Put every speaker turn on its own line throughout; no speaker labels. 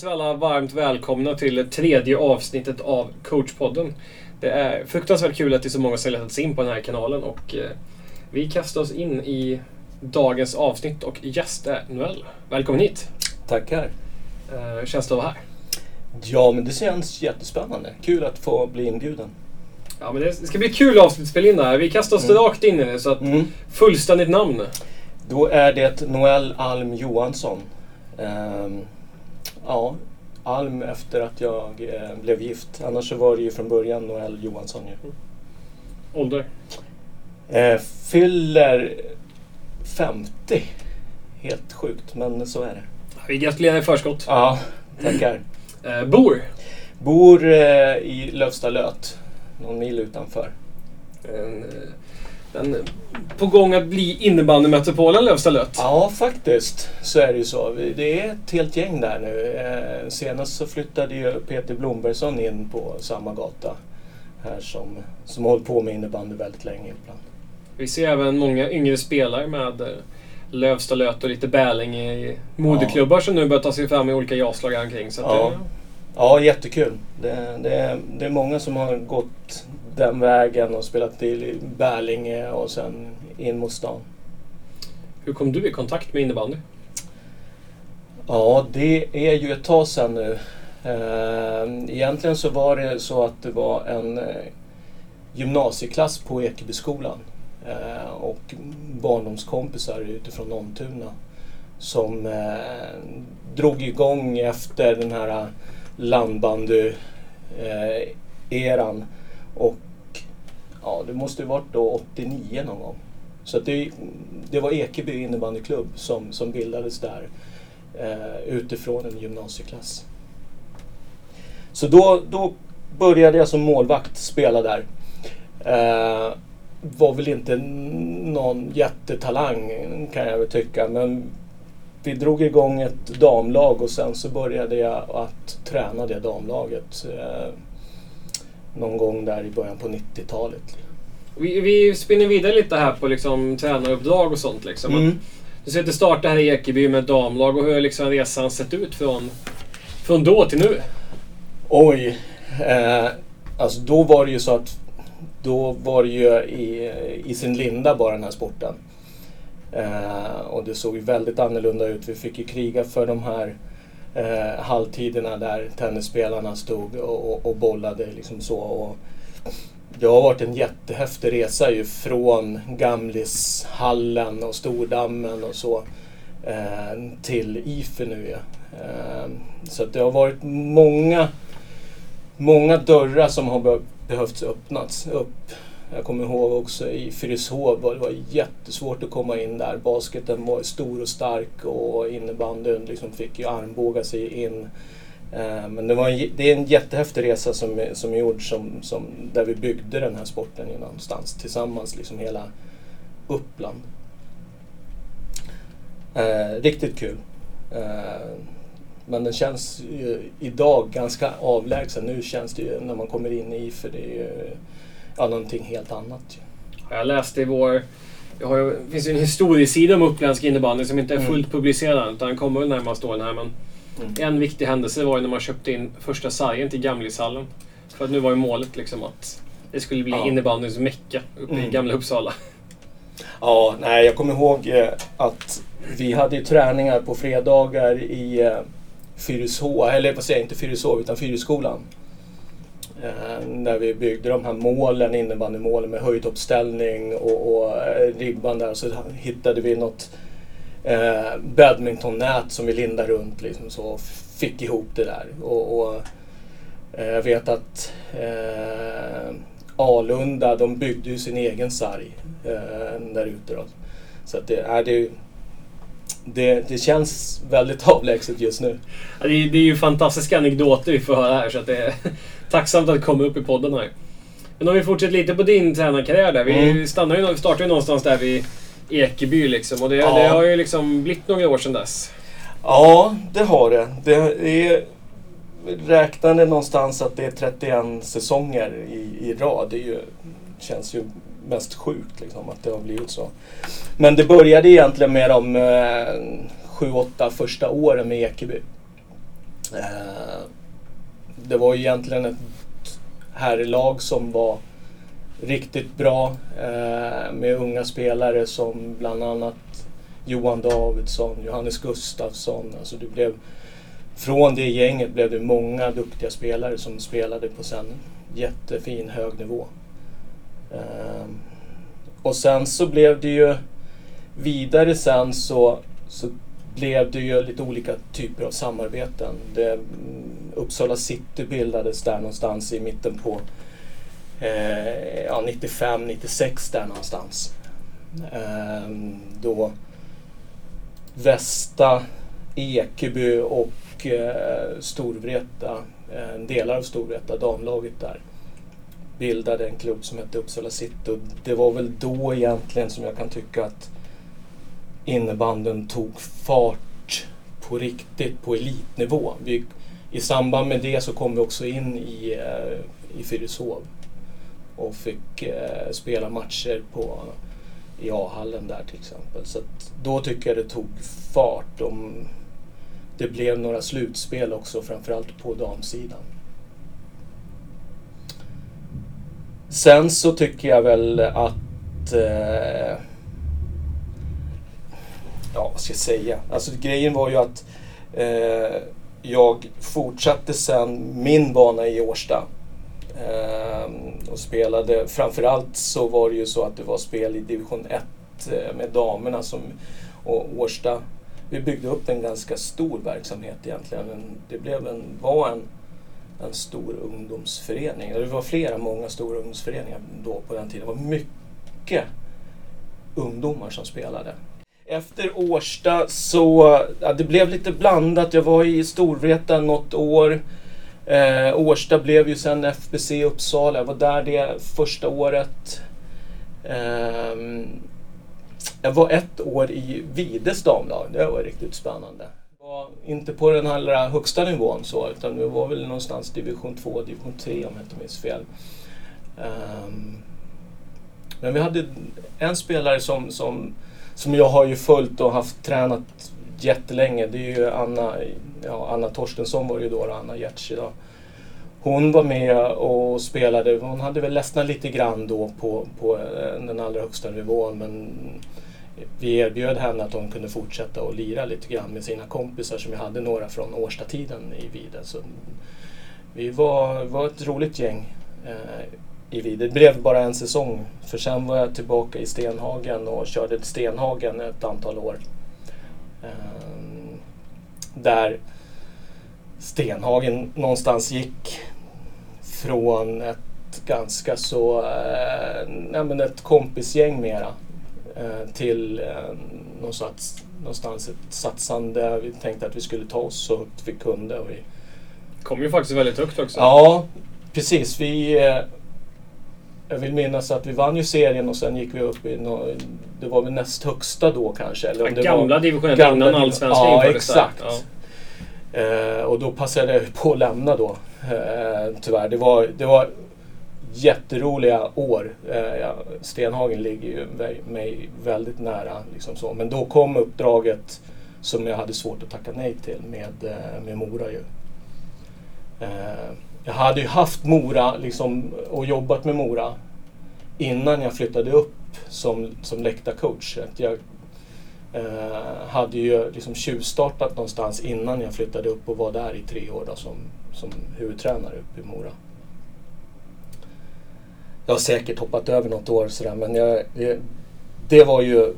vi alla varmt välkomna till tredje avsnittet av coachpodden. Det är fruktansvärt kul att det är så många som letat sig in på den här kanalen och eh, vi kastar oss in i dagens avsnitt och gäst är Noel. Välkommen hit!
Tackar.
Eh, hur känns det att vara här?
Ja, men det känns jättespännande. Kul att få bli inbjuden.
Ja, men det ska bli kul avsnitt att spela in det här. Vi kastar oss
Mm.
rakt in i det. Så att
Mm.
fullständigt namn.
Då är det Noel Alm Johansson. Ehm, ja, Alm efter att jag eh, blev gift. Annars så var det ju från början Noel Johansson. Ju.
Ålder?
Eh, fyller 50. Helt sjukt, men så är det.
Vi gratulerar i förskott.
Ja, tackar.
Eh, bor?
Bor eh, i Lövstalöt, någon mil utanför.
En, eh, den, på gång att bli innebandymetropolen Lövstalöt.
Ja, faktiskt så är det ju så. Det är ett helt gäng där nu. Eh, senast så flyttade ju Peter Blombergsson in på samma gata här som, som har hållit på med innebandy väldigt länge ibland.
Vi ser även många yngre spelare med eh, Lövstalöt och lite Bälinge i moderklubbar som nu börjar ta sig fram i olika jaslag omkring. Så
Ja.
det,
Ja, jättekul. Det, det, det är många som har gått den vägen och spelat till i Bärlinge och sen in mot stan.
hur kom du i kontakt med innebandy?
Ja, det är ju ett tag sedan nu. Eh, Egentligen så var det så att det var en eh, gymnasieklass på Ekebyskolan eh, och barndomskompisar utifrån Nomtuna som drog igång efter den här landbandy-eran. Och ja, det måste ju varit då 89 någon gång. Så det, det var Ekeby innebandyklubb som, som bildades där eh, utifrån en gymnasieklass. Så då, då började jag som målvakt spela där. Eh, var väl inte någon jättetalang kan jag väl tycka men vi drog igång ett damlag och sen så började jag att träna det damlaget eh, någon gång där i början på 90-talet.
Vi, vi spinner vidare lite här på liksom, tränaruppdrag och sånt. Liksom.
Mm.
Du säger att det startade här i Ekeby med damlag och hur har liksom resan sett ut från, från då till nu?
Oj. Eh, alltså då var det ju så att då var det ju i, i sin linda bara den här sporten. Eh, och det såg ju väldigt annorlunda ut. Vi fick ju kriga för de här eh, halvtiderna där tennisspelarna stod och, och, och bollade liksom så. Och det har varit en jättehäftig resa ju från Gamlishallen och Stordammen och så eh, till IFE nu ju. Eh, så att det har varit många många dörrar som har behövts öppnats upp. Jag kommer ihåg också i Fyrishov det var jättesvårt att komma in där. Basketen var stor och stark och innebandyn liksom fick ju armbåga sig in. Eh, men det, var en, det är en jättehäftig resa som, är- som är gjord som, som, där vi byggde den här sporten någonstans tillsammans, liksom hela Uppland. Eh, riktigt kul. Eh, men den känns ju idag ganska avlägsen. Nu känns det ju när man kommer in i för det är ju ja, någonting helt annat.
Jag läste i vår... Ju- det finns ju en historiesida om uppländsk innebandy som inte är
Mm.
fullt publicerad utan den kommer väl närmast åren här. Men
Mm.
en viktig händelse var ju när man köpte in första sargen till Gamlishallen. För att nu var ju målet liksom att det skulle bli
Ja.
innebandyns mecka uppe i
Mm.
Gamla Uppsala.
Ja, nej, jag kommer ihåg eh, att vi hade ju träningar på fredagar i eh, Fyrishov, eller vad säger jag, inte Fyrishov utan Fyrisskolan. Eh, när vi byggde de här målen, innebandymålen med höjdhoppsställning och, och eh, ribban där. Så hittade vi något eh, badmintonnät som vi lindade runt liksom så och fick ihop det där. Och, och eh, jag vet att eh, Alunda, de byggde ju sin egen sarg eh, där ute. Då. Så att det, är det, det, det känns väldigt avlägset just nu.
Ja, Det är, det är ju fantastiska anekdoter vi får höra här så att det tacksamt att komma upp i podden här. Men om vi fortsätter lite på din tränarkarriär där. Vi
Mm.
stannar ju, startar ju någonstans där vid Ekeby liksom. Och det,
Ja.
det har ju liksom blivit några år sedan dess.
Ja, det har det. Det är räknade någonstans att det är 31 säsonger i, i rad. Det ju, känns ju mest sjukt liksom, att det har blivit så. Men det började egentligen med de eh, sju, åtta första åren med Ekeby. Eh, det var egentligen ett herrlag som var riktigt bra eh, med unga spelare som bland annat Johan Davidsson, Johannes Gustafsson. Alltså det blev, från det gänget blev det många duktiga spelare som spelade på sen jättefin hög nivå. Eh, och sen så blev det ju vidare sen så, så blev det ju lite olika typer av samarbeten. Det, Uppsala City bildades där någonstans i mitten på eh, ja, 95, 96 där någonstans. Eh, då Västa, Ekeby och eh, Storvreta, eh, delar av Storvreta, damlaget där, bildade en klubb som hette Uppsala City. Och det var väl då egentligen som jag kan tycka att innebanden tog fart på riktigt på elitnivå. Vi, I samband med det så kom vi också in i, eh, i Fyrishov och fick eh, spela matcher på i A-hallen där till exempel. Så då tycker jag det tog fart. Om det blev några slutspel också, framförallt på damsidan. Sen så tycker jag väl att eh, ja, vad ska jag säga? Alltså grejen var ju att eh, jag fortsatte sen min bana i Årsta. Eh, och spelade, framförallt så var det ju så att det var spel i division 1 eh, med damerna som, och Årsta. Vi byggde upp en ganska stor verksamhet egentligen. Det blev en, var en, en stor ungdomsförening. Det var flera, många stora ungdomsföreningar då på den tiden. Det var mycket ungdomar som spelade. Efter Årsta så, ja, det blev lite blandat. Jag var i Storvreta något år. Eh, Årsta blev ju sen FBC Uppsala. Jag var där det första året. Eh, jag var ett år i Vides damlag. Det var riktigt spännande. var inte på den allra högsta nivån så, utan det var väl någonstans division 2, division 3 om jag inte minns fel. Eh, men vi hade en spelare som, som som jag har ju följt och haft tränat jättelänge. Det är ju Anna, ja, Anna Torstensson var det ju då, Anna Giertz idag. Hon var med och spelade. Hon hade väl ledsnat lite grann då på, på eh, den allra högsta nivån men vi erbjöd henne att hon kunde fortsätta och lira lite grann med sina kompisar som jag hade några från Årstatiden i Vide. Så vi var, var ett roligt gäng eh, i. Det blev bara en säsong för sen var jag tillbaka i Stenhagen och körde Stenhagen ett antal år. Ehm, där Stenhagen någonstans gick från ett ganska så, eh, nej men ett kompisgäng mera eh, till eh, någonstans, någonstans ett satsande. Vi tänkte att vi skulle ta oss så högt vi kunde. Och vi...
kom ju faktiskt väldigt högt också.
Ja, precis. Vi jag vill minnas att vi vann ju serien och sen gick vi upp i no, det var väl näst högsta då kanske. Eller
om det gamla divisionen innan allsvenskan
Ja, exakt. Ja. Eh, och då passade jag på att lämna då. Eh, tyvärr. Det var, det var jätteroliga år. Eh, Stenhagen ligger ju mig väldigt nära. Liksom så. Men då kom uppdraget som jag hade svårt att tacka nej till med, eh, med Mora ju. Eh, jag hade ju haft Mora liksom, och jobbat med Mora innan jag flyttade upp som, som läktarcoach. Jag eh, hade ju liksom tjuvstartat någonstans innan jag flyttade upp och var där i tre år då, som, som huvudtränare uppe i Mora. Jag har säkert hoppat över något år sådär men jag, det, det var ju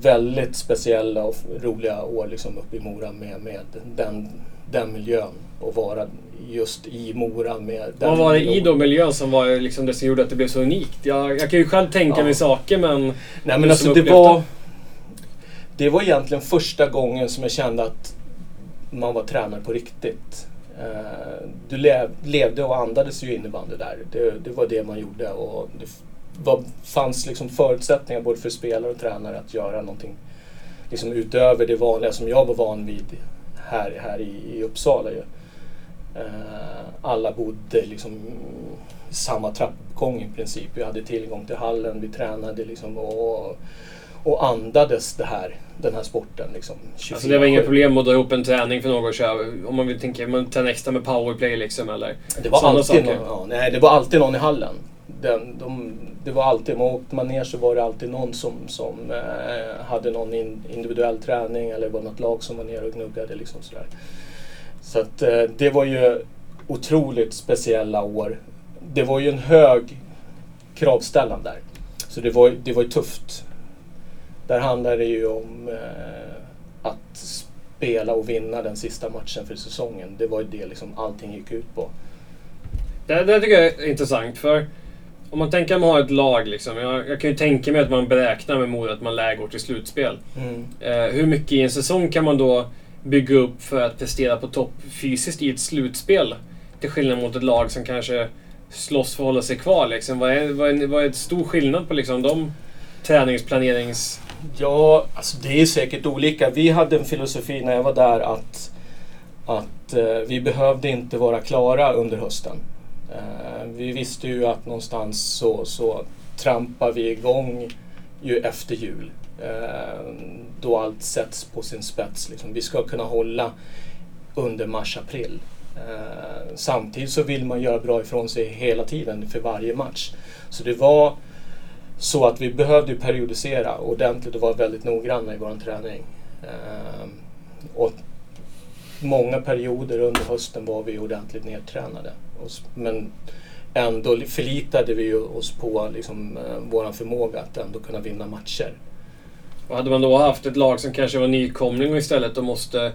väldigt speciella och roliga år liksom uppe i Mora med, med den, den miljön och vara just i Mora med
den Vad var det i då miljön som var liksom det som gjorde att det blev så unikt? Jag, jag kan ju själv tänka ja. mig saker men...
Nej men alltså det var... Det var egentligen första gången som jag kände att man var tränare på riktigt. Uh, du lev, levde och andades ju innebandy där. Det, det, var det man gjorde och det var, fanns liksom förutsättningar både för spelare och tränare att göra någonting liksom utöver det vanliga som jag var van vid här, här i, i Uppsala. Ju. Eh, alla bodde liksom i samma trappuppgång i princip. Vi hade tillgång till hallen, vi tränade liksom och, och andades det här, den här sporten. Liksom,
alltså det var inga problem att dra ihop en träning för någon att köra? Om man vill tänka, man tränar extra med powerplay liksom eller?
Det var, alltid någon, ja, nej, det var alltid någon i hallen. Den, de, det var alltid, man åkte man ner så var det alltid någon som, som eh, hade någon in, individuell träning eller var något lag som var nere och gnuggade. Liksom sådär. Så att, eh, det var ju otroligt speciella år. Det var ju en hög kravställan där. Så det var, det var ju tufft. Där handlade det ju om eh, att spela och vinna den sista matchen för säsongen. Det var ju det liksom allting gick ut på.
Det, det tycker jag är intressant. för om man tänker att man har ett lag, liksom, jag, jag kan ju tänka mig att man beräknar med Mora att man lär går till slutspel. Mm. Eh, hur mycket i en säsong kan man då bygga upp för att prestera på topp fysiskt i ett slutspel? Till skillnad mot ett lag som kanske slåss för att hålla sig kvar. Liksom. Vad, är, vad, är, vad är stor skillnad på liksom, de träningsplanerings...
Ja, alltså det är säkert olika. Vi hade en filosofi när jag var där att, att eh, vi behövde inte vara klara under hösten. Eh, vi visste ju att någonstans så, så trampar vi igång ju efter jul. Eh, då allt sätts på sin spets. Liksom. Vi ska kunna hålla under mars-april. Eh, samtidigt så vill man göra bra ifrån sig hela tiden för varje match. Så det var så att vi behövde periodisera ordentligt och vara väldigt noggranna i vår träning. Eh, och många perioder under hösten var vi ordentligt nedtränade. Men ändå förlitade vi oss på liksom, eh, vår förmåga att ändå kunna vinna matcher.
Och hade man då haft ett lag som kanske var nykomling och istället och måste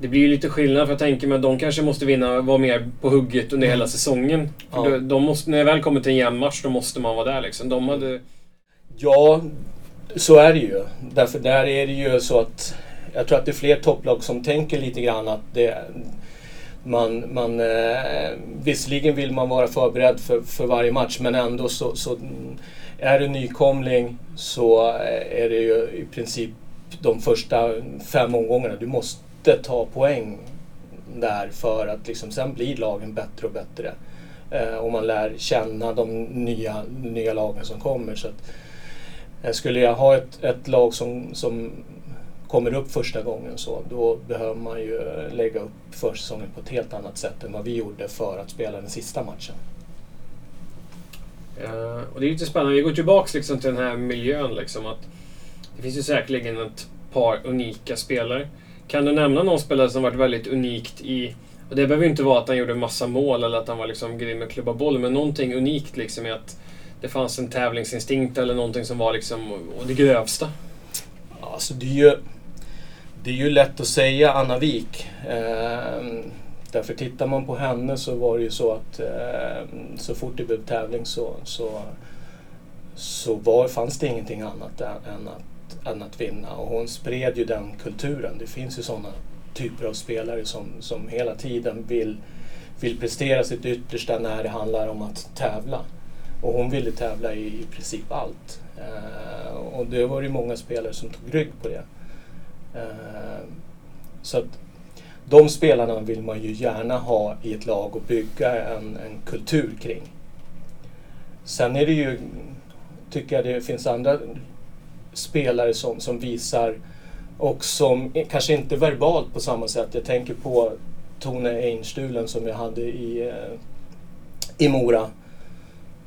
det blir ju lite skillnad för jag tänker mig att de kanske måste vinna, vara mer på hugget under mm. hela säsongen. Ja. de måste, när det väl kommer till en jämn match, då måste man vara där liksom. De hade...
Ja, så är det ju. Därför där är det ju så att jag tror att det är fler topplag som tänker lite grann att det, man, man, eh, visserligen vill man vara förberedd för, för varje match men ändå så, så mm, är du nykomling så eh, är det ju i princip de första fem omgångarna. Du måste ta poäng där för att liksom, sen blir lagen bättre och bättre. Eh, och man lär känna de nya, nya lagen som kommer. Så att, eh, skulle jag ha ett, ett lag som, som kommer upp första gången så då behöver man ju lägga upp försäsongen på ett helt annat sätt än vad vi gjorde för att spela den sista matchen.
Ja, och det är lite spännande. Vi går tillbaka liksom till den här miljön. Liksom, att det finns ju säkerligen ett par unika spelare. Kan du nämna någon spelare som varit väldigt unikt i... Och det behöver ju inte vara att han gjorde massa mål eller att han var liksom grym med klubba boll, men någonting unikt liksom i att det fanns en tävlingsinstinkt eller någonting som var liksom och det grövsta.
Alltså det är ju, det är ju lätt att säga Anna Wik. Eh, därför tittar man på henne så var det ju så att eh, så fort det blev tävling så, så, så var, fanns det ingenting annat än att, än att vinna. Och hon spred ju den kulturen. Det finns ju sådana typer av spelare som, som hela tiden vill, vill prestera sitt yttersta när det handlar om att tävla. Och hon ville tävla i, i princip allt. Eh, och det var ju många spelare som tog rygg på det. Eh, så att de spelarna vill man ju gärna ha i ett lag och bygga en, en kultur kring. Sen är det ju, tycker jag det finns andra spelare som, som visar och som kanske inte verbalt på samma sätt. Jag tänker på Tone Einstulen som jag hade i, eh, i Mora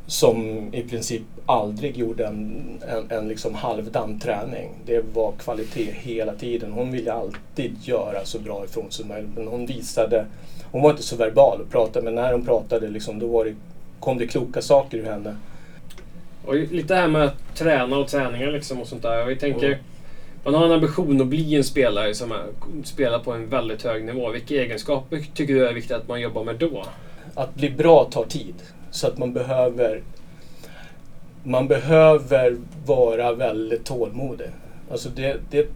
som i princip aldrig gjorde en, en, en liksom halvdan träning. Det var kvalitet hela tiden. Hon ville alltid göra så bra ifrån sig möjligt. Men hon visade, hon var inte så verbal och pratade, men när hon pratade liksom, då var det, kom det kloka saker ur henne.
Och lite det här med att träna och träningar liksom och sånt där. Vi tänker, mm. man har en ambition att bli en spelare som är, spelar på en väldigt hög nivå. Vilka egenskaper tycker du är viktigt att man jobbar med då?
Att bli bra tar tid. Så att man behöver man behöver vara väldigt tålmodig. Alltså det, det,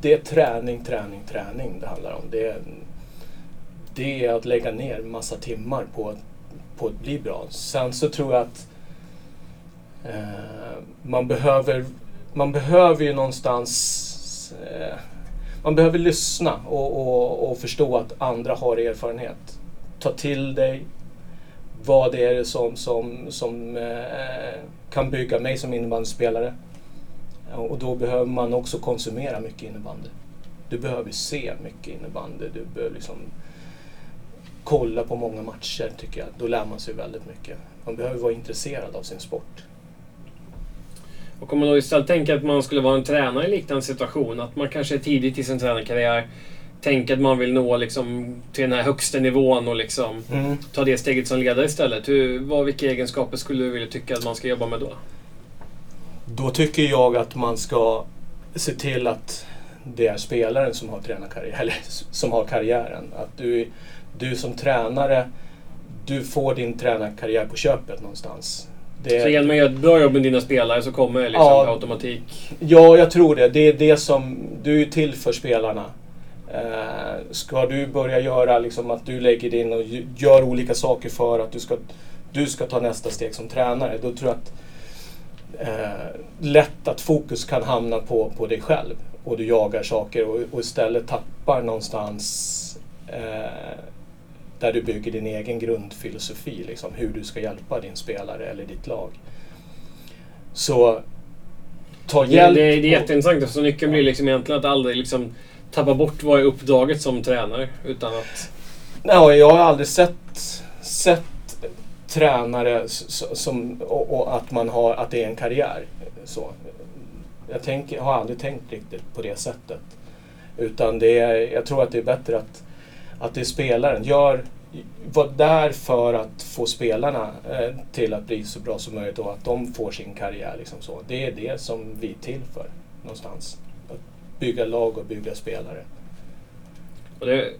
det är träning, träning, träning det handlar om. Det, det är att lägga ner massa timmar på, på att bli bra. Sen så tror jag att eh, man behöver man behöver ju någonstans eh, man behöver lyssna och, och, och förstå att andra har erfarenhet. Ta till dig vad är det som, som, som eh, kan bygga mig som innebandyspelare. Och då behöver man också konsumera mycket innebandy. Du behöver se mycket innebandy. Du behöver liksom kolla på många matcher tycker jag. Då lär man sig väldigt mycket. Man behöver vara intresserad av sin sport.
Och om man då istället tänker att man skulle vara en tränare i liknande situation, att man kanske är tidigt i sin tränarkarriär tänker att man vill nå liksom, till den här högsta nivån och liksom
Mm.
ta det steget som ledare istället. Hur, vad, vilka egenskaper skulle du vilja tycka att man ska jobba med då?
Då tycker jag att man ska se till att det är spelaren som har tränarkarriär, eller som har karriären. Att du, du som tränare, du får din tränarkarriär på köpet någonstans. Det,
Så genom att göra ett bra jobb med dina spelare så kommer liksom
Ja.
automatik.
Ja, jag tror det. Det är det som... Du är till för spelarna. Eh, ska du börja göra liksom att du lägger din och ju- gör olika saker för att du ska, du ska ta nästa steg som tränare, då tror jag att eh, lätt att fokus kan hamna på, på dig själv och du jagar saker och, och istället tappar någonstans eh, där du bygger din egen grundfilosofi, liksom, hur du ska hjälpa din spelare eller ditt lag. Så ta
Det,
hjälp.
det, det är
och-
jätteintressant. Så nyckeln blir liksom egentligen att aldrig liksom tappa bort vad är uppdraget som tränare. Utan att...
Nej, jag har aldrig sett, sett tränare som, och, och att, man har, att det är en karriär. Så. Jag tänker, har aldrig tänkt riktigt på det sättet. Utan det är, jag tror att det är bättre att, att det är spelaren. Gör, var där för att få spelarna eh, till att bli så bra som möjligt och att de får sin karriär. Liksom så. Det är det som vi är till för någonstans. Bygga lag och bygga spelare.
Och det,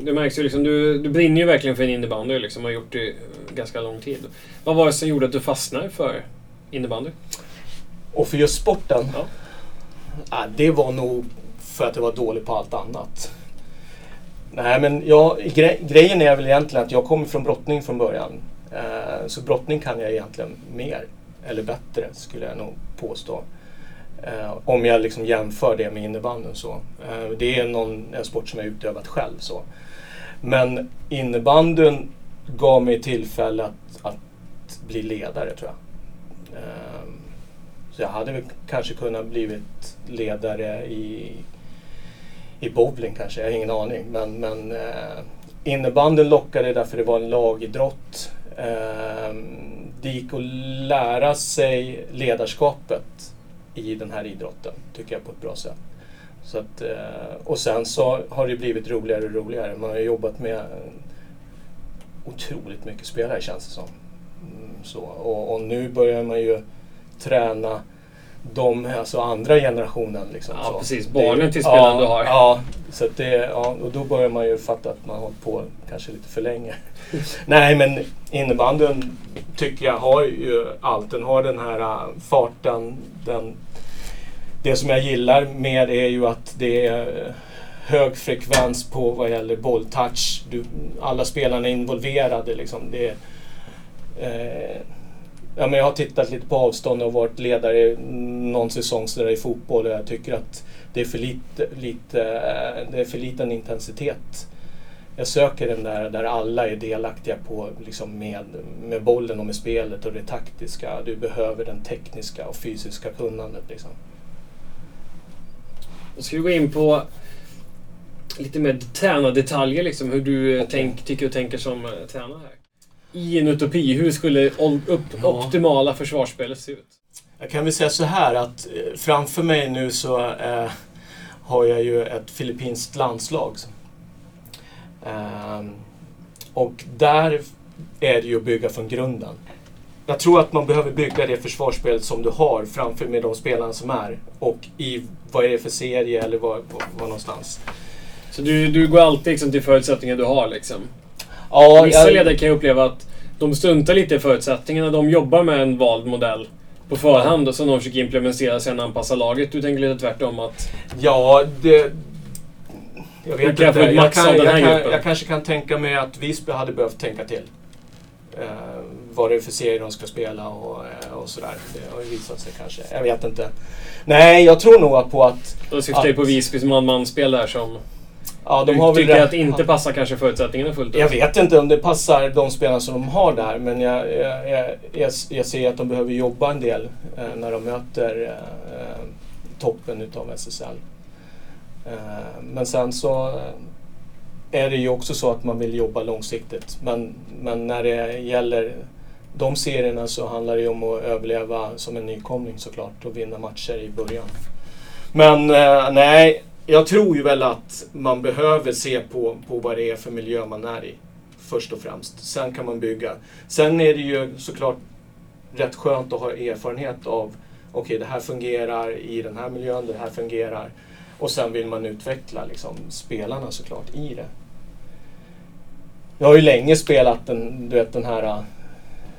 det märks ju liksom, du, du brinner ju verkligen för en innebandy liksom, har gjort det i ganska lång tid. Vad var det som gjorde att du fastnade för innebandy?
Och för just sporten?
Ja.
Ja, det var nog för att jag var dålig på allt annat. Nej, men ja, gre grejen är väl egentligen att jag kommer från brottning från början. Eh, så brottning kan jag egentligen mer, eller bättre, skulle jag nog påstå. Eh, om jag liksom jämför det med innebandyn så. Eh, det är någon, en sport som jag utövat själv så. Men innebandyn gav mig tillfälle att, att bli ledare tror jag. Eh, så jag hade väl kanske kunnat blivit ledare i, i bowling kanske, jag har ingen aning. Men, men eh, innebandyn lockade därför det var en lagidrott. Eh, det gick att lära sig ledarskapet i den här idrotten, tycker jag på ett bra sätt. Så att, eh, och sen så har det blivit roligare och roligare. Man har jobbat med eh, otroligt mycket spelare känns det som. Mm, så, och, och nu börjar man ju träna de, alltså andra generationen. Liksom,
Ja,
så.
precis.
Det-
Barnen till spelaren
ja,
du har.
Ja, så det, ja, och då börjar man ju fatta att man har hållit på kanske lite för länge. Nej, men innebandyn tycker jag har ju allt. Den har den här äh, farten. Den, det som jag gillar med är ju att det är äh, hög frekvens på vad gäller bolltouch. Du, alla spelarna är involverade. Liksom. Det, eh, ja, men jag har tittat lite på avstånd och varit ledare i någon säsong i fotboll och jag tycker att det är för, lite, lite, det är för liten intensitet. Jag söker den där där alla är delaktiga på, liksom med, med bollen och med spelet och det taktiska. Du behöver den tekniska och fysiska kunnandet. Liksom.
Då ska vi gå in på lite mer tränardetaljer, liksom, hur du
okay.
Tänk, tycker och tänker som eh, tränare här. I en utopi, hur skulle upp,
Ja.
optimala försvarsspelet se ut?
Jag kan väl säga så här att eh, framför mig nu så eh, har jag ju ett filippinskt landslag. Ehm, och där är det ju att bygga från grunden. Jag tror att man behöver bygga det försvarsspelet som du har framför med de spelarna som är. Och i vad är det för serie eller var, var, var någonstans.
Så du, du går alltid liksom till förutsättningar du har liksom?
Ja,
Vissa
jag-
ledare kan ju uppleva att de struntar lite i förutsättningarna. De jobbar med en vald modell på förhand och som de försöker implementera sen anpassa laget. Du tänker lite tvärtom att...
Ja, det... Jag vet inte. Jag,
av
kan, jag, kan, jag kanske kan tänka mig att Visby hade behövt tänka till. Eh, vad det är för serie de ska spela och, eh, och sådär. Det har ju visat sig kanske. Jag vet inte. Nej, jag tror nog på att...
Då syftar jag på Visby som man-man-spel där som...
Ja, de
du
har väl
tycker
rätt-
att det inte passar kanske förutsättningarna fullt ut?
Jag vet inte om det passar de spelarna som de har där, men jag, jag, jag, jag, jag ser att de behöver jobba en del eh, när de möter eh, toppen utav SSL. Eh, men sen så eh, är det ju också så att man vill jobba långsiktigt. Men, men när det gäller de serierna så handlar det ju om att överleva som en nykomling såklart och vinna matcher i början. Men eh, nej, jag tror ju väl att man behöver se på, på vad det är för miljö man är i. Först och främst. Sen kan man bygga. Sen är det ju såklart rätt skönt att ha erfarenhet av okej, det här fungerar i den här miljön, det här fungerar. Och sen vill man utveckla liksom, spelarna såklart i det. Jag har ju länge spelat den, du vet, den här uh,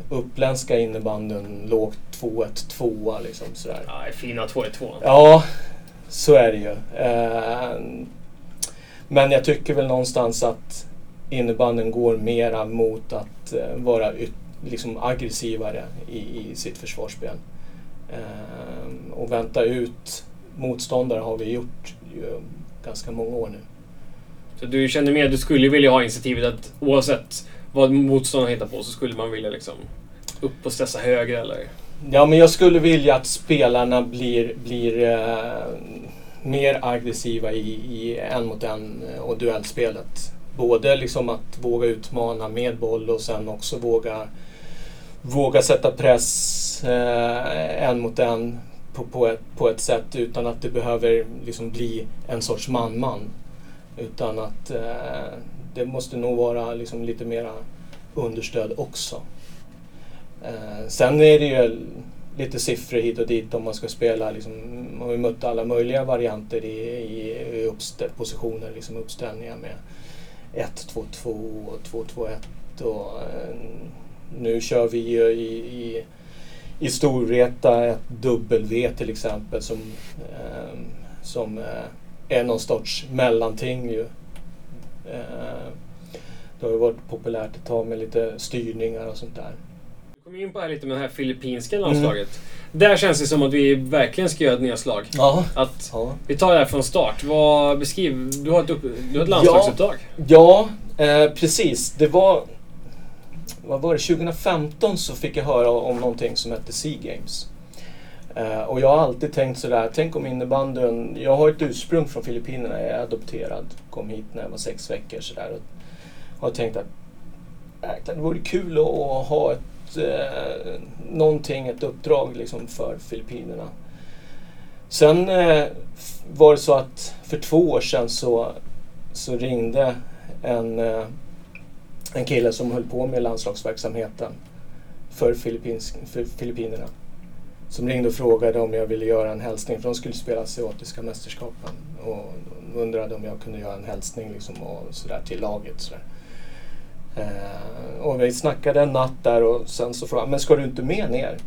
uppländska innebanden, lågt 2-1, 2 liksom sådär.
Ja, fina 2-1-2.
Ja, så är det ju. Ehm, men jag tycker väl någonstans att innebanden går mera mot att eh, vara liksom aggressivare i, i sitt försvarsspel. Ehm, och vänta ut motståndare har vi gjort ju ganska många år nu.
Så du känner mer att du skulle vilja ha initiativet att oavsett vad motståndaren hittar på så skulle man vilja liksom upp och stressa högre eller?
Ja, men jag skulle vilja att spelarna blir, blir eh, mer aggressiva i, i en mot en eh, och duellspelet. Både liksom att våga utmana med boll och sen också våga, våga sätta press eh, en mot en på, på, ett, på ett sätt utan att det behöver liksom bli en sorts man-man. Utan att eh, det måste nog vara liksom lite mera understöd också. Eh, sen är det ju lite siffror hit och dit om man ska spela. Liksom, man har ju mött alla möjliga varianter i, i, i uppstä- positioner, liksom uppställningar med 1-2-2 och 2-2-1. Och, eh, nu kör vi ju i, i, i Storvreta ett W till exempel som, eh, som eh, är någon sorts mellanting ju. Eh, det har ju varit populärt ett tag med lite styrningar och sånt där.
Kom in på här lite med det här filippinska landslaget. Där känns det som att vi verkligen ska göra ett nedslag.
Ja.
Att
Ja,
vi tar det här från start. Vad, beskriv, du har ett, upp, du har ett landslagsuppdrag.
ja eh, precis. Det var... Vad var det? 2015 så fick jag höra om någonting som hette Sea Games. Eh, och jag har alltid tänkt sådär, tänk om innebandyn... Jag har ett ursprung från Filippinerna, jag är adopterad. Kom hit när jag var sex veckor sådär. Och har tänkt att jäklar, det vore kul att ha ett, eh, någonting, ett uppdrag liksom för Filippinerna. Sen eh, var det så att för två år sedan så, så ringde en, eh, en kille som höll på med landslagsverksamheten för, Filippins, för Filippinerna. Som ringde och frågade om jag ville göra en hälsning, för de skulle spela asiatiska mästerskapen. Och undrade om jag kunde göra en hälsning liksom och sådär till laget. Sådär. Eh, och vi snackade en natt där och sen så frågade han, men ska du inte med ner?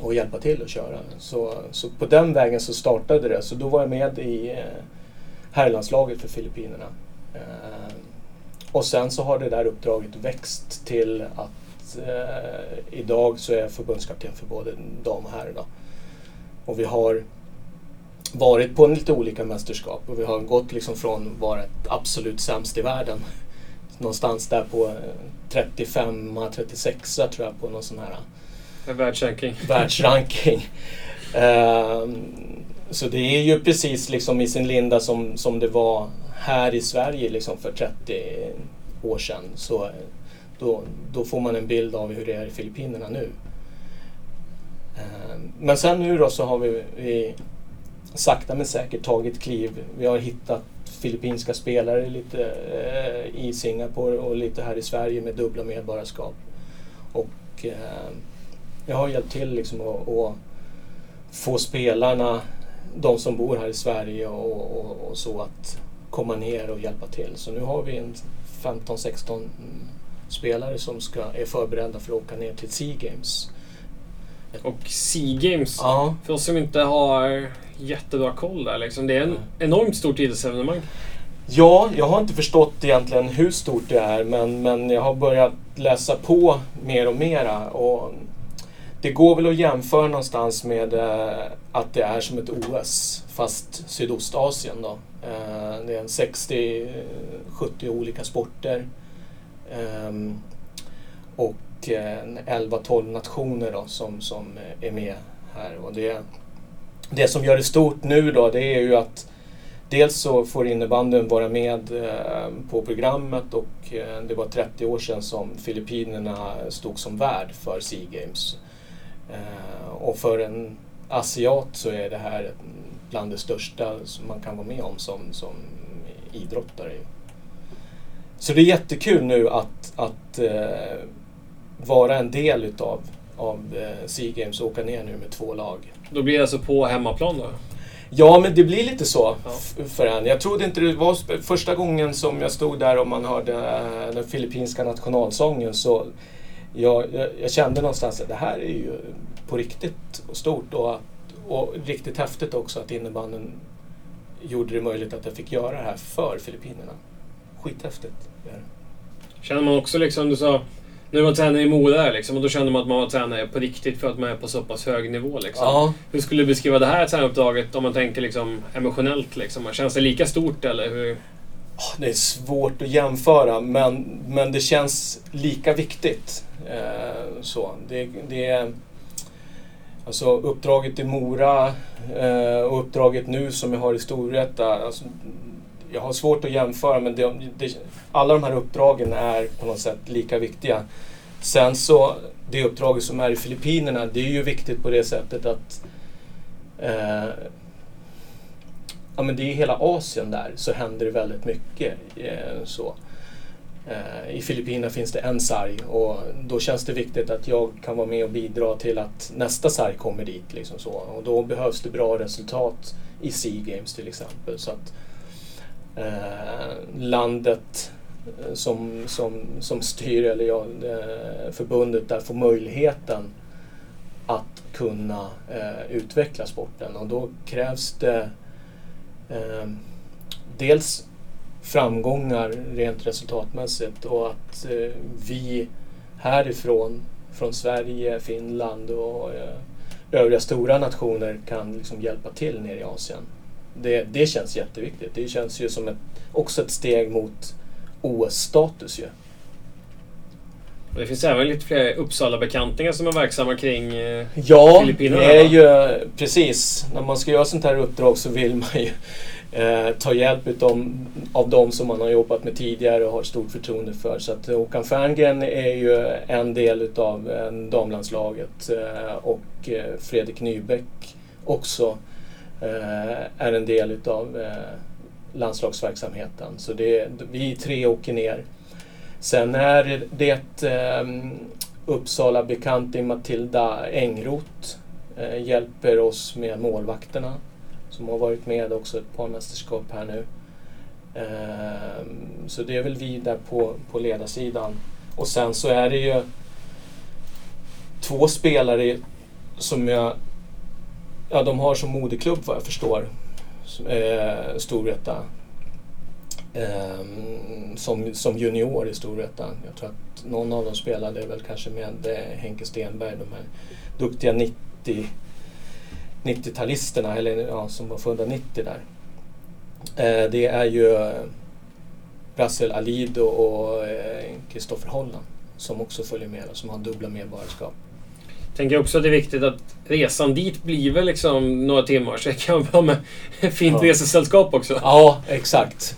och hjälpa till att köra. Så, så på den vägen så startade det. Så då var jag med i eh, herrlandslaget för Filippinerna. Eh, och sen så har det där uppdraget växt till att eh, idag så är jag förbundskapten för både dam och herr. Då. Och vi har varit på lite olika mästerskap och vi har gått liksom från att vara absolut sämst i världen någonstans där på 35-36 tror jag på någon sån här
En världsranking.
världsranking. Ehm, så det är ju precis liksom i sin linda som, som det var här i Sverige liksom för 30 år sedan. Så eh, då, då får man en bild av hur det är i Filippinerna nu. Ehm, men sen nu då så har vi, vi sakta men säkert tagit kliv. Vi har hittat filippinska spelare lite eh, i Singapore och lite här i Sverige med dubbla medborgarskap. Och eh, jag har hjälpt till liksom att, att få spelarna, de som bor här i Sverige och, och, och så att komma ner och hjälpa till. Så nu har vi en 15-16 mm, spelare som ska, är förberedda för att åka ner till Sea Games.
Och Sea Games.
Ja,
För oss som inte har jättebra koll där liksom. Det är en enormt stort idrottsevenemang.
Ja, jag har inte förstått egentligen hur stort det är men, men jag har börjat läsa på mer och mera. Och det går väl att jämföra någonstans med eh, att det är som ett OS fast Sydostasien då. Eh, det är en 60-70 olika sporter. Ehm, och 11-12 eh, nationer då som, som eh, är med här. Och det, det som gör det stort nu då det är ju att Dels så får innebandyn vara med eh, på programmet och det var 30 år sedan som Filippinerna stod som värd för Sea Games. Och för en asiat så är det här bland det största som man kan vara med om som, som idrottare. Så det är jättekul nu att, att vara en del utav av Sea Games och åka ner nu med två lag.
Då blir det alltså på hemmaplan då?
Ja, men det blir lite så ja. för en. Jag trodde inte det var första gången som jag stod där och man hörde eh, den filippinska nationalsången så jag, jag, jag kände någonstans att det här är ju på riktigt stort och, och riktigt häftigt också att innebanden gjorde det möjligt att jag fick göra det här för Filippinerna. Skithäftigt.
Känner man också liksom, du sa när man tränar i Mora liksom, och då kände man att man var tränare på riktigt för att man är på så pass hög nivå. Liksom. Ja. Hur skulle du beskriva det här tränaruppdraget om man tänker liksom, emotionellt? Liksom? Känns det lika stort eller? Hur?
Det är svårt att jämföra men, men det känns lika viktigt. Eh, så. Det, det är, alltså uppdraget i Mora eh, och uppdraget nu som jag har i Storvreta. Alltså, jag har svårt att jämföra men det, det, alla de här uppdragen är på något sätt lika viktiga. Sen så, det uppdraget som är i Filippinerna, det är ju viktigt på det sättet att eh, ja, men det är hela Asien där så händer det väldigt mycket. Eh, så. Eh, I Filippinerna finns det en sarg och då känns det viktigt att jag kan vara med och bidra till att nästa sarg kommer dit. Liksom så. Och då behövs det bra resultat i Sea Games till exempel. Så att, eh, landet eh, som, som, som styr, eller ja, eh, förbundet där får möjligheten att kunna eh, utveckla sporten. Och då krävs det eh, dels framgångar rent resultatmässigt och att eh, vi härifrån, från Sverige, Finland och eh, övriga stora nationer kan liksom hjälpa till nere i Asien det, det känns jätteviktigt. Det känns ju som ett, också ett steg mot OS-status ju.
Det finns även lite fler Uppsala-bekantingar som är verksamma kring eh,
ja, Filippinerna. Ja, det är ju precis. När man ska göra sånt här uppdrag så vill man ju eh, ta hjälp utav, av de som man har jobbat med tidigare och har stort förtroende för. Så att Håkan Ferngren är ju en del utav eh, damlandslaget eh, och eh, Fredrik Nybeck också Eh, är en del utav eh, landslagsverksamheten. Så det, vi tre åker ner. Sen är det eh, Uppsala bekanting Matilda Engroth eh, hjälper oss med målvakterna som har varit med också ett par mästerskap här nu. Eh, så det är väl vi där på, på ledarsidan. Och sen så är det ju två spelare som jag Ja, de har som moderklubb vad jag förstår eh, Storvreta eh, som, som junior i Storvreta. Jag tror att någon av dem spelade väl kanske med eh, Henke Stenberg, de här duktiga 90 90-talisterna, eller ja, som var födda 90 där. Eh, det är ju eh, Brassel Alido och Kristoffer eh, Holland som också följer med och som har dubbla medborgarskap
tänker också att det är viktigt att resan dit blir väl liksom några timmar. Så det kan vara med fint ja. resesällskap också.
Ja, exakt.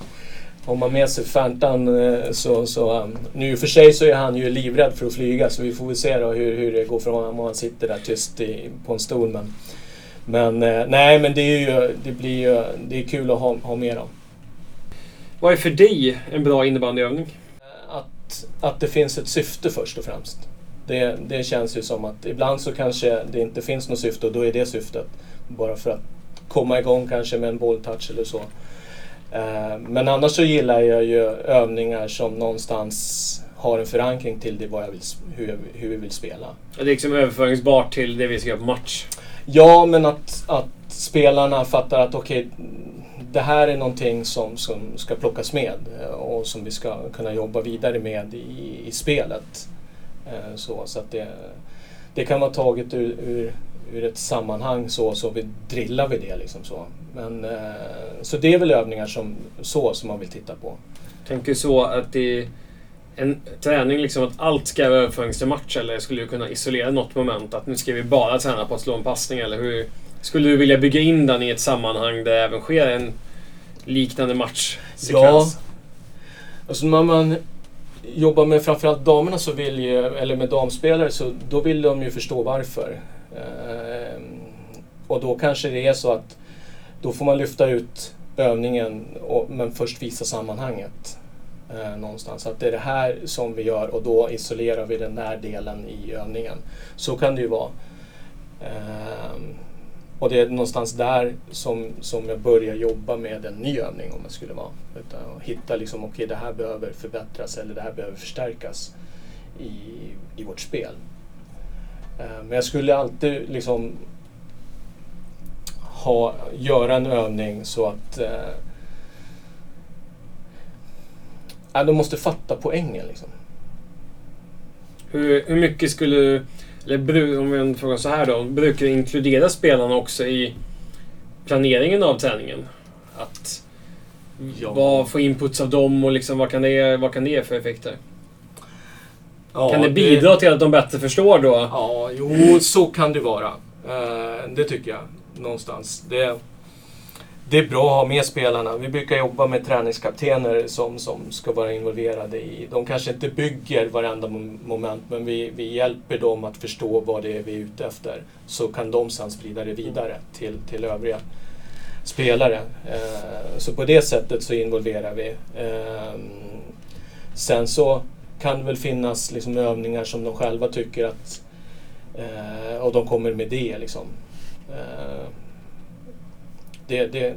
Om man med sig Färntan eh, så... så um, nu för sig så är han ju livrädd för att flyga så vi får väl se då hur, hur det går för honom om han sitter där tyst i, på en stol. Men, men eh, nej, men det, är ju, det blir ju det är kul att ha, ha med dem.
Vad är för dig en bra innebandyövning?
Att, att det finns ett syfte först och främst. Det, det känns ju som att ibland så kanske det inte finns något syfte och då är det syftet. Bara för att komma igång kanske med en bolltouch eller så. Eh, men annars så gillar jag ju övningar som någonstans har en förankring till det vad jag vill, hur, jag, hur vi vill spela.
Det är liksom överföringsbart till det vi ska göra på match?
Ja, men att, att spelarna fattar att okej, okay, det här är någonting som, som ska plockas med och som vi ska kunna jobba vidare med i, i spelet. Eh, så, så att det, det kan vara taget ur, ur, ur ett sammanhang så, så vi drillar vi det liksom så. Men, eh, så det är väl övningar som, så som man vill titta på.
Tänker så att det en träning liksom att allt ska vara överförings till match eller skulle du kunna isolera något moment? Att nu ska vi bara träna på att slå en passning eller hur? Skulle du vilja bygga in den i ett sammanhang där det även sker en liknande matchsekvens?
Ja. Alltså när man jobbar med framförallt damerna så vill ju, eller med damspelare så då vill de ju förstå varför. Eh, och då kanske det är så att då får man lyfta ut övningen och, men först visa sammanhanget. Eh, någonstans. Att det är det här som vi gör och då isolerar vi den där delen i övningen. Så kan det ju vara. Eh, och det är någonstans där som, som jag börjar jobba med en ny övning om det skulle vara. Utan att hitta liksom, okej okay, det här behöver förbättras eller det här behöver förstärkas i, i vårt spel. Eh, men jag skulle alltid liksom ha, göra en övning så att eh, de måste fatta poängen. Liksom.
Hur, hur mycket skulle eller om vi frågar så här då, brukar du inkludera spelarna också i planeringen av träningen? Att ja. vad får inputs av dem och liksom, vad, kan det, vad kan det ge för effekter? Ja, kan det bidra det... till att de bättre förstår då?
Ja, jo, så kan det vara. Uh, det tycker jag. Någonstans. Det, det är bra att ha med spelarna. Vi brukar jobba med träningskaptener som, som ska vara involverade i... De kanske inte bygger varenda moment, men vi, vi hjälper dem att förstå vad det är vi är ute efter. Så kan de sedan sprida det vidare till, till övriga spelare. Eh, så på det sättet så involverar vi. Eh, sen så kan det väl finnas liksom övningar som de själva tycker att... Eh, och de kommer med det liksom. Eh, det, det,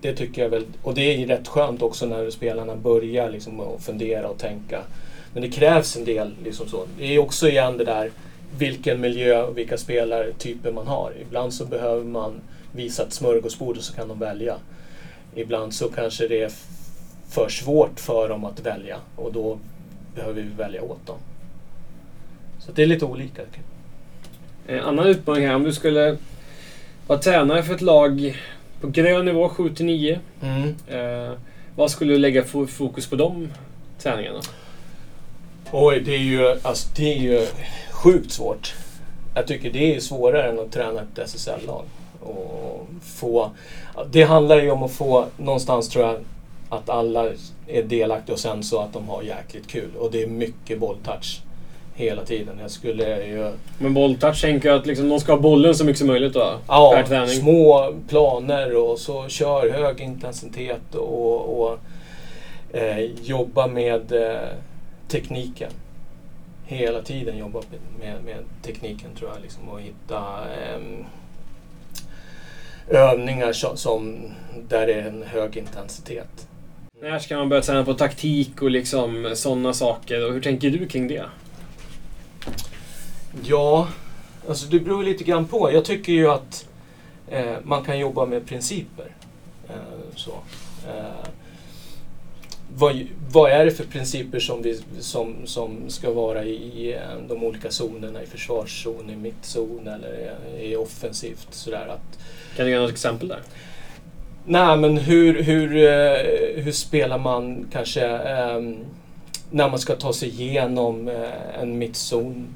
det tycker jag väl, och det är rätt skönt också när spelarna börjar liksom fundera och tänka. Men det krävs en del. Liksom så. Det är också igen det där vilken miljö och vilka spelartyper man har. Ibland så behöver man visa ett smörgåsbord och så kan de välja. Ibland så kanske det är för svårt för dem att välja och då behöver vi välja åt dem. Så det är lite olika.
En annan utmaning här, om du skulle vara tränare för ett lag på grön nivå 7-9. Mm. Eh, vad skulle du lägga fokus på de träningarna?
Oj, det är ju, alltså, det är ju sjukt svårt. Jag tycker det är svårare än att träna ett SSL-lag. det handlar ju om att få någonstans tror jag att alla är delaktiga och sen så att de har jäkligt kul. Och det är mycket bolltouch hela tiden. Jag skulle ju...
Men bolltouch tänker jag att liksom, de ska ha bollen så mycket som möjligt då?
Ja, små planer och så kör hög intensitet och, och eh, jobba med eh, tekniken. Hela tiden jobba med, med tekniken tror jag. Liksom, och hitta eh, övningar som, som, där det är en hög intensitet.
När ska man börja träna på taktik och liksom sådana saker? Och hur tänker du kring det?
Ja, alltså det beror lite grann på. Jag tycker ju att eh, man kan jobba med principer. Eh, så. Eh, vad, vad, är det för principer som, vi, som, som ska vara i, i eh, de olika zonerna? I försvarszon, i mittzon eller i, i offensivt? Sådär att,
kan du ge något exempel där?
Nej, men hur, hur, eh, hur spelar man kanske eh, när man ska ta sig igenom en mittzon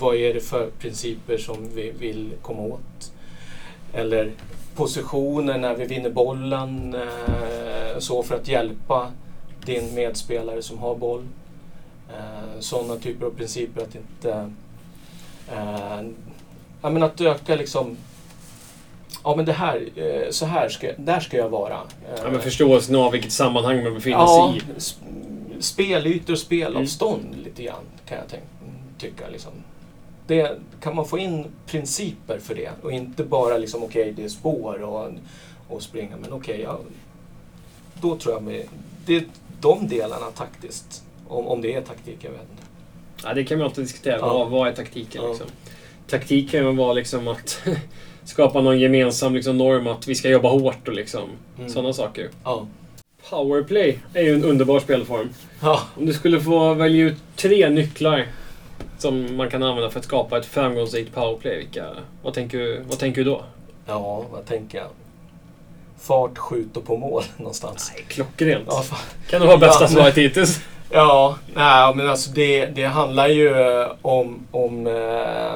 vad är det för principer som vi vill komma åt? Eller positioner när vi vinner bollen, eh, så för att hjälpa din medspelare som har boll. Eh, sådana typer av principer att inte... Eh, ja, men att öka liksom ja men det här, så här ska, där ska jag vara.
Ja, men förståelsen av vilket sammanhang man befinner
ja,
sig i.
Spelytor och spelavstånd mm. lite grann kan jag tänka, tycka. Liksom det, kan man få in principer för det och inte bara liksom okej okay, det är spår och, och springa men okej, okay, ja, då tror jag med, det är de delarna taktiskt. Om, om det är taktik, jag vet inte.
Ja, det kan man alltid diskutera. Ja. Vad, vad är taktiken? Ja. Liksom? Taktik kan ju vara liksom att skapa någon gemensam liksom, norm att vi ska jobba hårt och liksom, mm. sådana saker. Ja. Powerplay är ju en underbar spelform. Ja. Om du skulle få välja ut tre nycklar som man kan använda för att skapa ett framgångsrikt powerplay. Vilka, vad, tänker, du- vad tänker du då?
Ja, vad tänker jag? Fart, skjut och på mål någonstans.
Nej, klockrent.
Ja.
Kan det vara bästa
Ja,
svaret hittills?
Ja, nej, men alltså det, det handlar ju eh, om, om eh,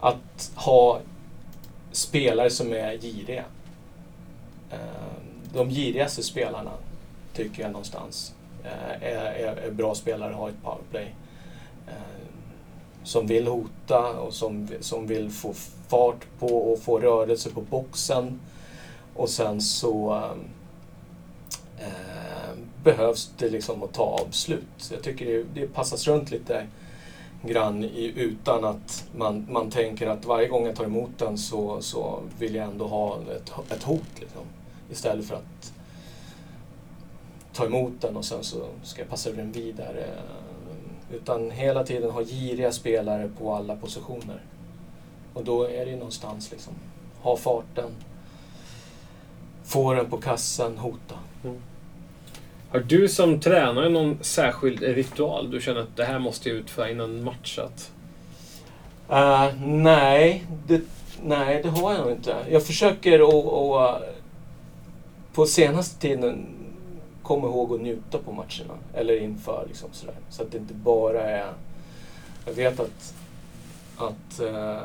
att ha spelare som är giriga. Eh, de girigaste spelarna tycker jag någonstans eh, är, är, är bra spelare att ha i ett powerplay. Eh, som vill hota och som, som vill få fart på och få rörelse på boxen. Och sen så eh, eh behövs det liksom att ta avslut. Så jag tycker det, det passas runt lite grann i, utan att man, man tänker att varje gång jag tar emot den så, så vill jag ändå ha ett, ett hot. Liksom. Istället för att ta emot den och sen så ska jag passa den vidare. Utan hela tiden ha giriga spelare på alla positioner. Och då är det ju någonstans liksom, ha farten, få den på kassen, hota.
Har du som tränare någon särskild ritual du känner att det här måste jag utföra innan match?
Eh, nej, det, nej, det har jag nog inte. Jag försöker att, på senaste tiden komma ihåg att njuta på matcherna. Eller inför liksom sådär. Så att det inte bara är... Jag vet att, att eh,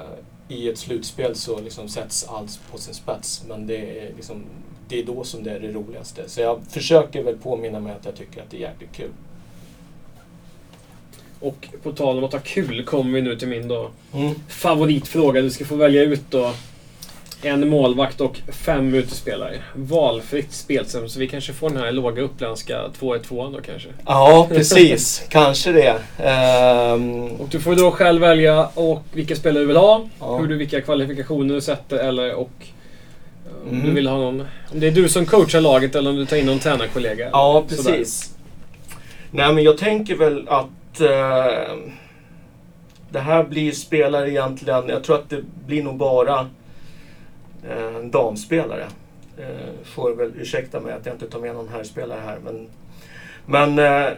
i ett slutspel så liksom sätts allt på sin spets. Men det är, liksom, det är då som det är det roligaste. Så jag försöker väl påminna mig att jag tycker att det är jäkligt kul.
Och på tal om att ha kul kommer vi nu till min då
Mm.
favoritfråga. Du ska få välja ut då en målvakt och fem utespelare. Valfritt spelsätt. Så vi kanske får den här låga uppländska 2-1-2 då kanske.
Ja, precis. Kanske det. Ehm,
Och du får då själv välja och vilka spelare du vill ha.
Ja.
Hur du, vilka kvalifikationer du sätter eller och om
Mhm.
du vill ha någon... Om det är du som coachar laget eller om du tar in någon tränarkollega.
Ja,
eller sådär.
precis. Nej, men jag tänker väl att eh, det här blir spelare egentligen, jag tror att det blir nog bara Eh, en damspelare. Eh, får väl ursäkta mig att jag inte tar med någon herrspelare här. Men, men eh,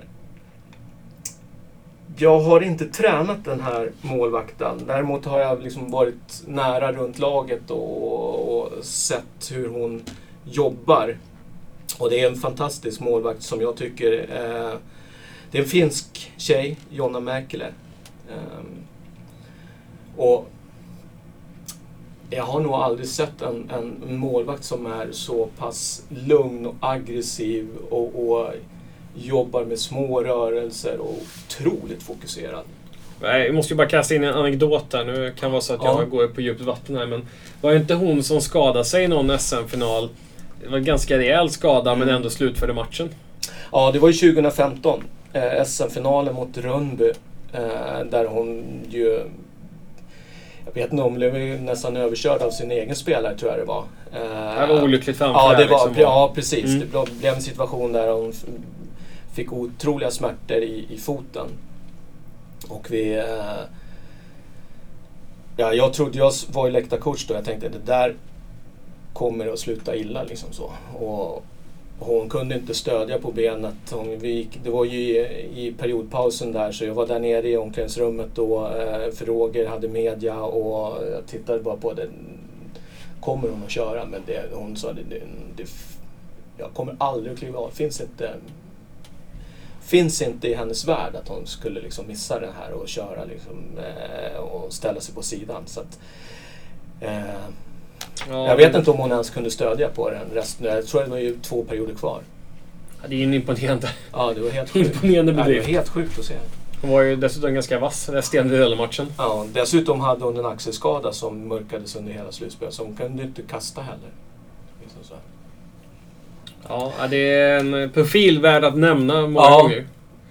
jag har inte tränat den här målvakten. Däremot har jag liksom varit nära runt laget och, och sett hur hon jobbar. Och det är en fantastisk målvakt som jag tycker eh, Det är en finsk tjej, Jonna Mäkelä. Eh, och jag har nog aldrig sett en, en målvakt som är så pass lugn och aggressiv och, och jobbar med små rörelser och otroligt fokuserad.
Nej, vi måste ju bara kasta in en anekdot där. Nu kan det vara så att jag
Ja.
går på djupt vatten här. Men var det inte hon som skadade sig i någon SM-final? Det var en ganska rejäl skada men
Mm.
ändå slutförde matchen.
Ja, det var ju 2015. Eh, SM-finalen mot Rönnby. Eh, där hon ju... Jag vet inte, hon blev ju nästan överkörd av sin egen spelare tror jag det var. Eh,
Det var olyckligt framför
Ja, det var,
liksom.
ja precis.
Mm.
Det blev- en situation där hon fick otroliga smärtor i, i foten. Och vi... Eh, ja, jag trodde, jag var ju läktarcoach då, jag tänkte det där kommer att sluta illa liksom så. Och hon kunde inte stödja på benet. Hon, vi det var ju i, i periodpausen där så jag var där nere i omklädningsrummet då eh, för Roger hade media och jag tittade bara på det. Kommer hon att köra? Men det, hon sa det, det, det, jag kommer aldrig att kliva av. Finns inte, finns inte i hennes värld att hon skulle liksom missa det här och köra liksom, eh, och ställa sig på sidan. Så att, eh,
Ja,
jag vet inte om hon ens kunde stödja på den resten. Jag tror det var ju två perioder kvar.
Ja, Det är en imponerande,
Ja, det var helt sjukt.
imponerande
Ja, det var
bedrift.
helt sjukt att se.
Hon var ju dessutom ganska vass resten av matchen.
Ja, dessutom hade hon en axelskada som mörkades under hela slutspelet, så hon kunde inte kasta heller. Liksom så.
Ja, det är en profil värd att nämna många
Ja.
gånger.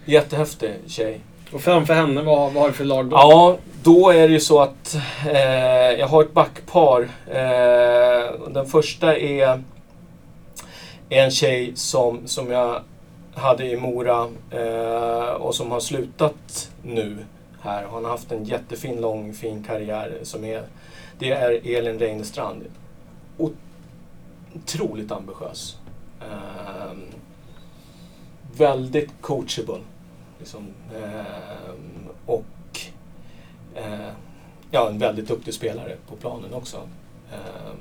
Jättehäftig tjej.
Och framför henne, vad, vad har du för lag då?
Ja, då är det ju så att eh, jag har ett backpar. Eh, den första är en tjej som, som jag hade i Mora eh, och som har slutat nu här. Hon har haft en jättefin, lång, fin karriär. Som är, det är Elin Reinestrand. Otroligt ambitiös. Eh, väldigt coachable. Liksom. Eh, och eh, ja, en väldigt duktig spelare på planen också. Ehm,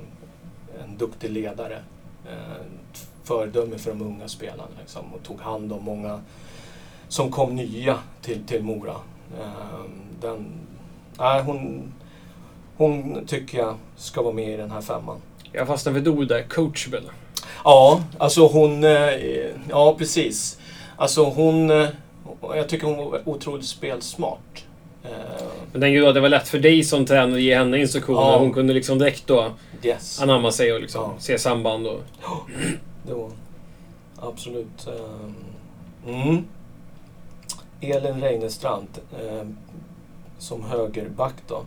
en duktig ledare. Ett föredöme för de unga spelarna liksom, och tog hand om många som kom nya till, till Mora. Ehm, den, nej, hon, hon tycker jag ska vara med i den här femman.
Jag fastnar ett ord där, coachable.
Ja, alltså hon... eh, Ja, precis. Alltså hon... eh, Jag tycker hon var otroligt spelsmart. Eh,
Men tänker du att det var lätt för dig som tränare att ge henne instruktioner?
Ja.
Hon kunde liksom direkt då
Yes.
anamma sig och liksom
Ja.
se samband och...
Det var absolut... eh, Mm. Elin Reinestrand eh, som högerback då.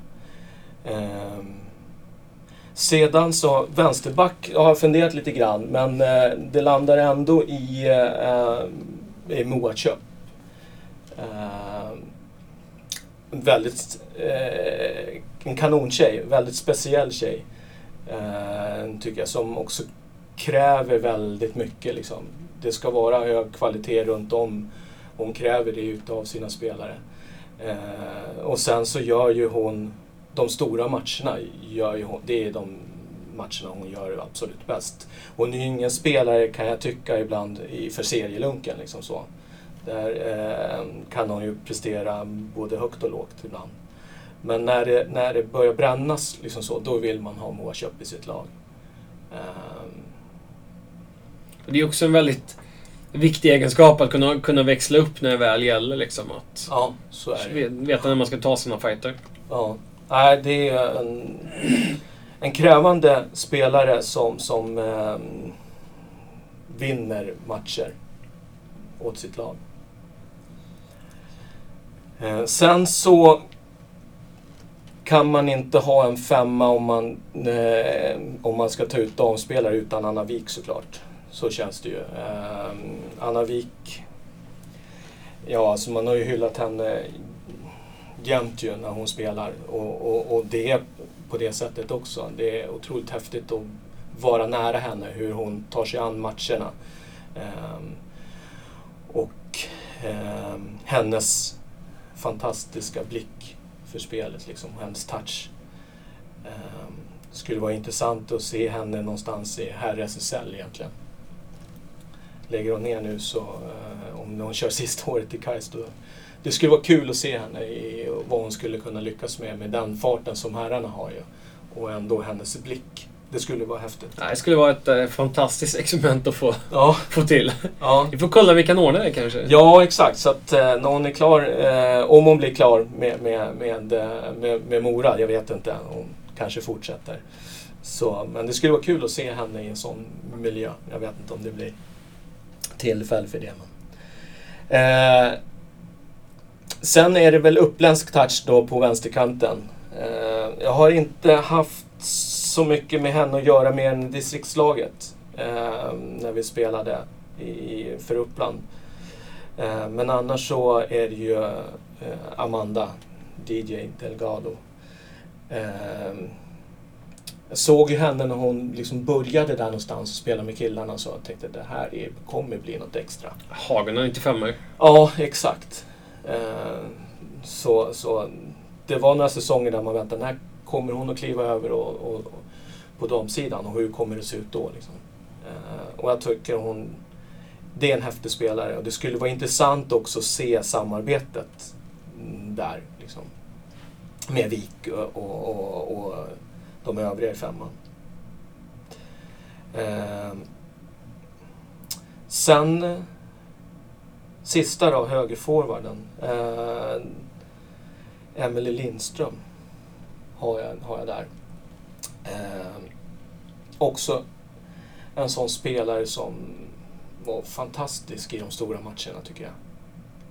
Sedan så, vänsterback jag har funderat lite grann men det landar ändå i, i Moa Köp. En väldigt, eh, en kanontjej, väldigt speciell tjej. Eh, tycker jag, som också kräver väldigt mycket. Liksom. Det ska vara hög kvalitet runt om. Hon kräver det utav sina spelare. Eh, och sen så gör ju hon de stora matcherna. Gör ju hon, det är de matcherna hon gör absolut bäst. Hon är ju ingen spelare kan jag tycka ibland i, för serielunken. Liksom så. Där eh, kan hon ju prestera både högt och lågt ibland. Men när det, när det börjar brännas, liksom så, då vill man ha Moa Köpp i sitt lag. Ehm,
Det är också en väldigt viktig egenskap att kunna, kunna växla upp när det väl gäller. Liksom, att
ja, så är det.
ve- veta när man ska ta sina fighter.
Ja. Nej, det är en, en krävande spelare som, som ehm, vinner matcher åt sitt lag. Eh, sen så kan man inte ha en femma om man, eh, om man ska ta ut damspelare utan Anna Wik såklart. Så känns det ju. Eh, Anna Wik, ja alltså man har ju hyllat henne jämt ju när hon spelar och, och, och det är på det sättet också. Det är otroligt häftigt att vara nära henne, hur hon tar sig an matcherna. Eh, och ehm, hennes fantastiska blick för spelet, liksom, hennes touch. Um, skulle vara intressant att se henne någonstans i här SSL egentligen. Lägger hon ner nu så, uh, om hon kör sista året i Kais, då det skulle vara kul att se henne i vad hon skulle kunna lyckas med, med den farten som herrarna har ju. Och ändå hennes blick. Det skulle vara häftigt.
Nej, Det skulle vara ett eh, fantastiskt experiment att få,
Ja,
få till.
ja.
Vi får kolla om vi kan ordna det kanske.
Ja, exakt. Så att eh, hon är klar, eh, om hon blir klar med, med, med, eh, med, med Mora, jag vet inte, hon kanske fortsätter. Så, men det skulle vara kul att se henne i en sån miljö. Jag vet inte om det blir tillfälle för det. Men. Eh, sen är det väl uppländsk touch då på vänsterkanten. Eh, jag har inte haft så mycket med henne att göra mer än distriktslaget. Eh, när vi spelade i, för Uppland. Eh, men annars så är det ju eh, Amanda, DJ Delgado. Eh, jag såg ju henne när hon liksom började där någonstans och spelade med killarna så jag tänkte det här är, kommer bli något extra.
Hagen har 95 er
Ja, exakt. Eh, så, så det var några säsonger där man väntade, när kommer hon att kliva över och, och på damsidan och hur kommer det se ut då? Liksom? Eh, och jag tycker hon, det är en häftig spelare och det skulle vara intressant också att se samarbetet där. Liksom, med Vik och, och, och, de övriga i femman. Eh, sen Sista då, högerforwarden. Eh, Emelie Lindström har jag, har jag där. Eh, också en sån spelare som var fantastisk i de stora matcherna tycker jag.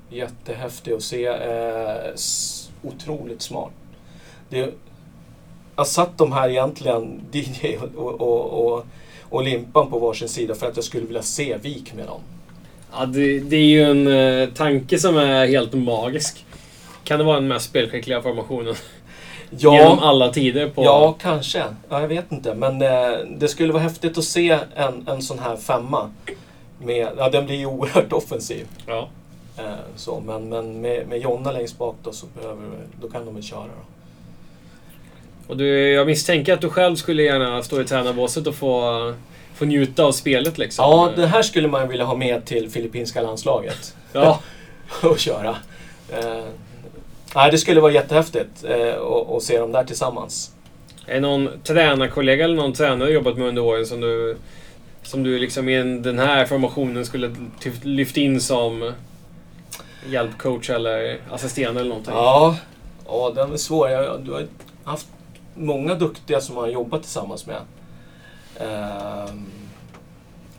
Jättehäftig att se. Eh, otroligt smart. Det, jag satt de här egentligen, DJ och, och, och, och Limpan på varsin sida för att jag skulle vilja se Vik med dem.
Ja, det, det är ju en eh, tanke som är helt magisk. Kan det vara den mest spelskickliga formationen genom alla tider? på...
Ja, kanske. Ja, jag vet inte. Men eh, det skulle vara häftigt att se en, en sån här femma. Med, ja, den blir ju oerhört offensiv.
Ja.
Eh, så, men men med, med Jonna längst bak då, så behöver, då kan de väl köra. Då.
Och du, jag misstänker att du själv skulle gärna stå i tränarbåset och få, få njuta av spelet liksom.
Ja, det här skulle man vilja ha med till filippinska landslaget.
Ja.
och köra. Eh, nej, det skulle vara jättehäftigt eh, att se dem där tillsammans.
Är det någon tränarkollega eller någon tränare du jobbat med under åren som du, som du liksom i en- den här formationen skulle typ lyft in som hjälpcoach eller assisterande eller någonting?
Ja, ja den är svår. Jag, du har haft många duktiga som man har jobbat tillsammans med. Ehm,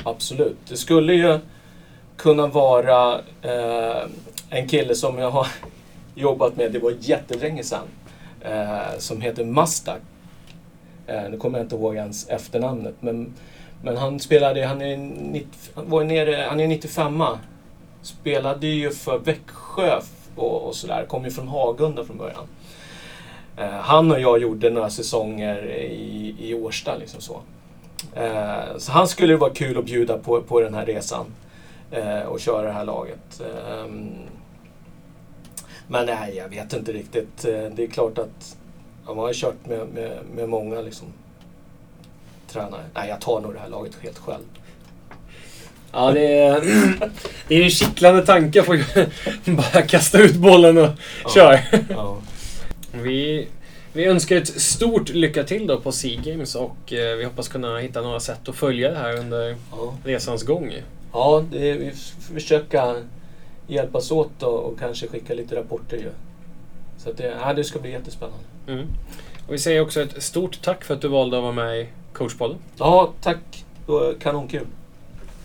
absolut. Det skulle ju kunna vara eh, en kille som jag har jobbat med, det var jättelänge sedan, eh, som heter Mastak. Eh, nu kommer jag inte ihåg ens efternamnet, men, men han spelade, han är, 90, han var nere, han är 95 Spelade ju för Växjö och, och sådär, kom ju från Hagunda från början. Eh, han och jag gjorde några säsonger i, i Årsta liksom så. Eh, så han skulle det vara kul att bjuda på, på den här resan eh, och köra det här laget. Ehm, men nej, jag vet inte riktigt. Eh, Det är klart att ja, man har kört med, med, med många liksom, tränare. Nej, jag tar nog det här laget helt själv.
Ja, det är, det är en kittlande tanke få bara kasta ut bollen och
Ja.
kör.
Ja.
Vi, vi önskar ett stort lycka till då på Sea Games och eh, vi hoppas kunna hitta några sätt att följa det här under
Ja.
resans gång.
Ja, det vi får försöka hjälpas åt och, och kanske skicka lite rapporter ju. Så att det, ja, det ska bli jättespännande.
Mm. Och vi säger också ett stort tack för att du valde att vara med i coachpodden.
Ja, tack. Det var kanonkul.